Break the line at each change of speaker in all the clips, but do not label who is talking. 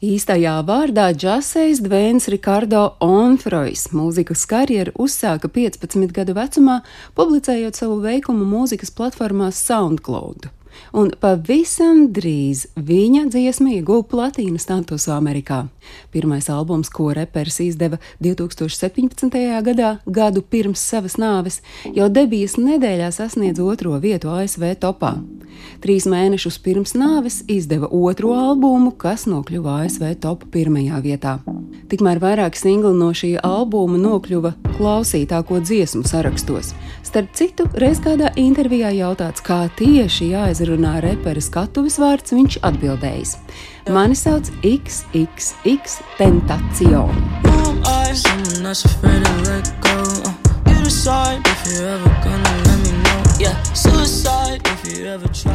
Īstajā vārdā Džasejs Dvēns Ricardo Onfrois mūzikas karjeru uzsāka 15 gadu vecumā, publicējot savu veikumu mūzikas platformā SoundCloud un pavisam drīz viņa dziesma ieguva platīnas statusu Amerikā. Pirmais albums, ko reperis izdeva 2017. gadā, gadu pirms savas nāves, jau debijas nedēļā sasniedz otro vietu ASV topā. Trīs mēnešus pirms nāves izdeva otro albumu, kas nokļuva ASV top pirmajā vietā. Tikmēr vairāk singli no šī albuma nokļuva klausītāko dziesmu sarakstos. Starp citu, reiz kādā intervijā jautāts, kā tieši jāizrunā reperis skatuves vārds, viņš atbildējis: Mani sauc XXX Tentacion.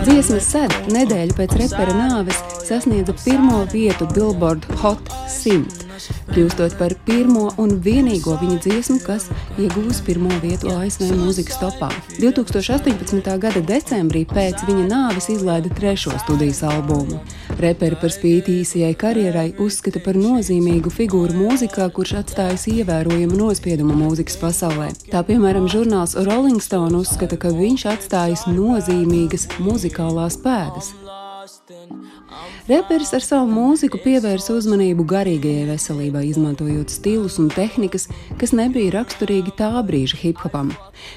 Dziesmas sēde nedēļu pēc repera nāves sasniedza pirmo vietu Billboard Hot 100 kļūstot par pirmo un vienīgo viņa dziesmu, kas iegūs pirmo vietu ASV mūzikas topā. 2018. gada decembrī pēc viņa nāves izlaida trešo studijas albumu. Reperi par spīti īsajai karjerai uzskata par nozīmīgu figūru mūzikā, kurš atstājis ievērojumu nospiedumu mūzikas pasaulē. Tā piemēram, žurnāls Rolling Stone uzskata, ka viņš atstājis nozīmīgas muzikālās pēdas. Reperis ar savu mūziku pievērsa uzmanību garīgajai veselībai, izmantojot stilus un tehnikas, kas nebija raksturīgi tā brīža hip-hopam.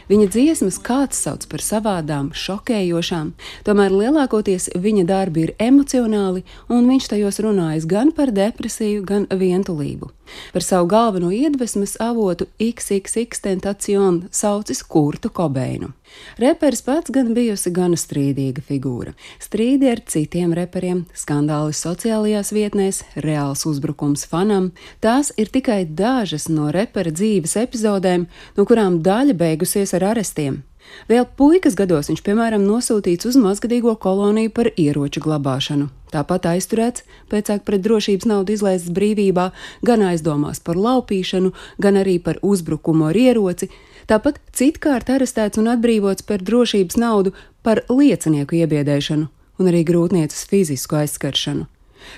Viņa dziesmas kāds sauc par savādām, šokējošām, tomēr lielākoties viņa darbi ir emocionāli, un viņš tajos runājas gan par depresiju, gan vientulību. Par savu galveno iedvesmas avotu XXX tentacionu saucis Kurtu Kobeinu. Reperis pats gan bijusi gana strīdīga figūra. Strīdi ar citiem reperiem, skandāli sociālajās vietnēs, reāls uzbrukums fanam - tās ir tikai dažas no repera dzīves epizodēm, no kurām daļa beigusies ar arestiem. Vēl puikas gados viņš, piemēram, nosūtīts uz mazgadīgo koloniju par ieroču glabāšanu. Tāpat aizturēts, pēcāk pret drošības naudu izlaists brīvībā, gan aizdomās par laupīšanu, gan arī par uzbrukumu ar ieroci, Tāpat citkārt arestēts un atbrīvots par drošības naudu par liecinieku iebiedēšanu un arī grūtnieces fizisku aizskaršanu.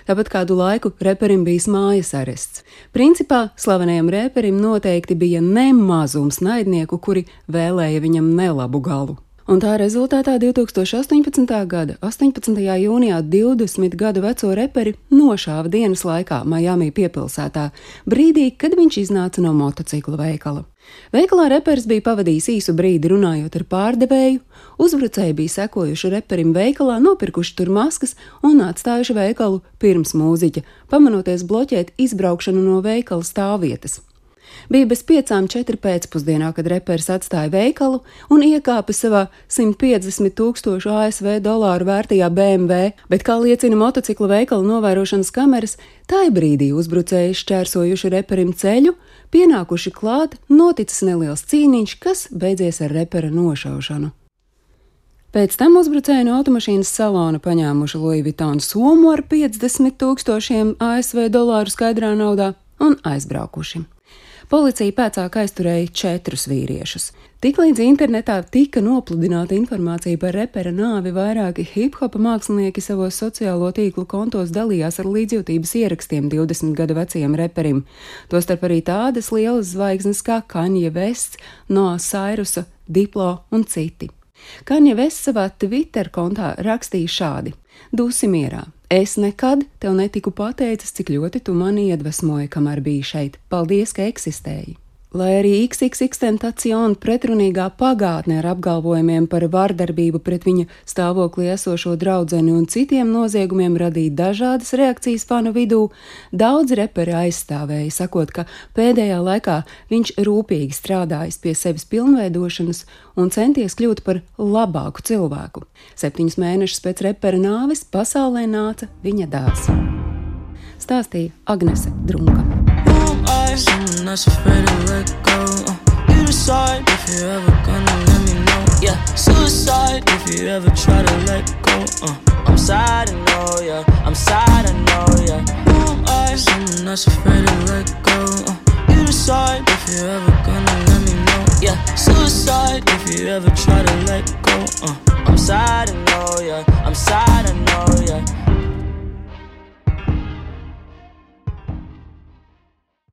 Tāpat kādu laiku reperim bija mājas arests. Principā slavenajam reperim noteikti bija nemazums naidnieku, kuri vēlēja viņam nelabu galu un tā rezultātā 2018. gada 18. jūnijā 20 gadu veco reperi nošāva dienas laikā Miami piepilsētā, brīdī, kad viņš iznāca no motocikla veikala. Veikalā reperis bija pavadījis īsu brīdi runājot ar pārdevēju, uzbrucēji bija sekojuši reperim veikalā, nopirkuši tur maskas un atstājuši veikalu pirms mūziķa, pamanoties bloķēt izbraukšanu no veikala stāvvietas. Bija bez piecām četri pēcpusdienā, kad reperis atstāja veikalu un iekāpa savā 150 tūkstošu ASV dolāru vērtajā BMW, bet, kā liecina motocikla veikala novērošanas kameras, tajā brīdī uzbrucēji šķērsojuši reperim ceļu, pienākuši klāt, noticis neliels cīniņš, kas beidzies ar repera nošaušanu. Pēc tam uzbrucēji no automašīnas salona paņēmuši Louis Vuitton somu ar 50 tūkstošiem ASV dolāru skaidrā naudā un aizbraukuši. Policija pēcāk aizturēja četrus vīriešus. Tiklīdz internetā tika nopludināta informācija par repera nāvi, vairāki hip-hopa mākslinieki savos sociālo tīklu kontos dalījās ar līdzjūtības ierakstiem 20 gadu vecajam reperim. Tostarp arī tādas lielas zvaigznes kā Kanye Vests, Noah Cyrus, Diplo un citi. Kanye Vests savā Twitter kontā rakstīja šādi: Dūsi mierā! Es nekad tev netiku pateicis, cik ļoti tu mani iedvesmoji, kamēr biji šeit. Paldies, ka eksistēji! Lai arī XXX tentaciona pretrunīgā pagātne ar apgalvojumiem par vardarbību pret viņa stāvoklī esošo draudzeni un citiem noziegumiem radīja dažādas reakcijas fanu vidū, daudz reperi aizstāvēja, sakot, ka pēdējā laikā viņš rūpīgi strādājis pie sevis pilnveidošanas un centies kļūt par labāku cilvēku. Septiņus mēnešus pēc repera nāves pasaulē nāca viņa dēls. Stāstīja Agnese Drunka. side. Someone that's afraid to let go. Uh, you decide if you're ever gonna let me know. Yeah, suicide if you ever try to let go. Uh, I'm sad, I know, yeah. I'm sad, I know, yeah. Who am I? Someone that's afraid to let go. Uh, you decide if you're ever gonna let me know. Yeah, suicide if you ever try to let go. Uh, I'm sad, I know, yeah. I'm sad, I know, yeah.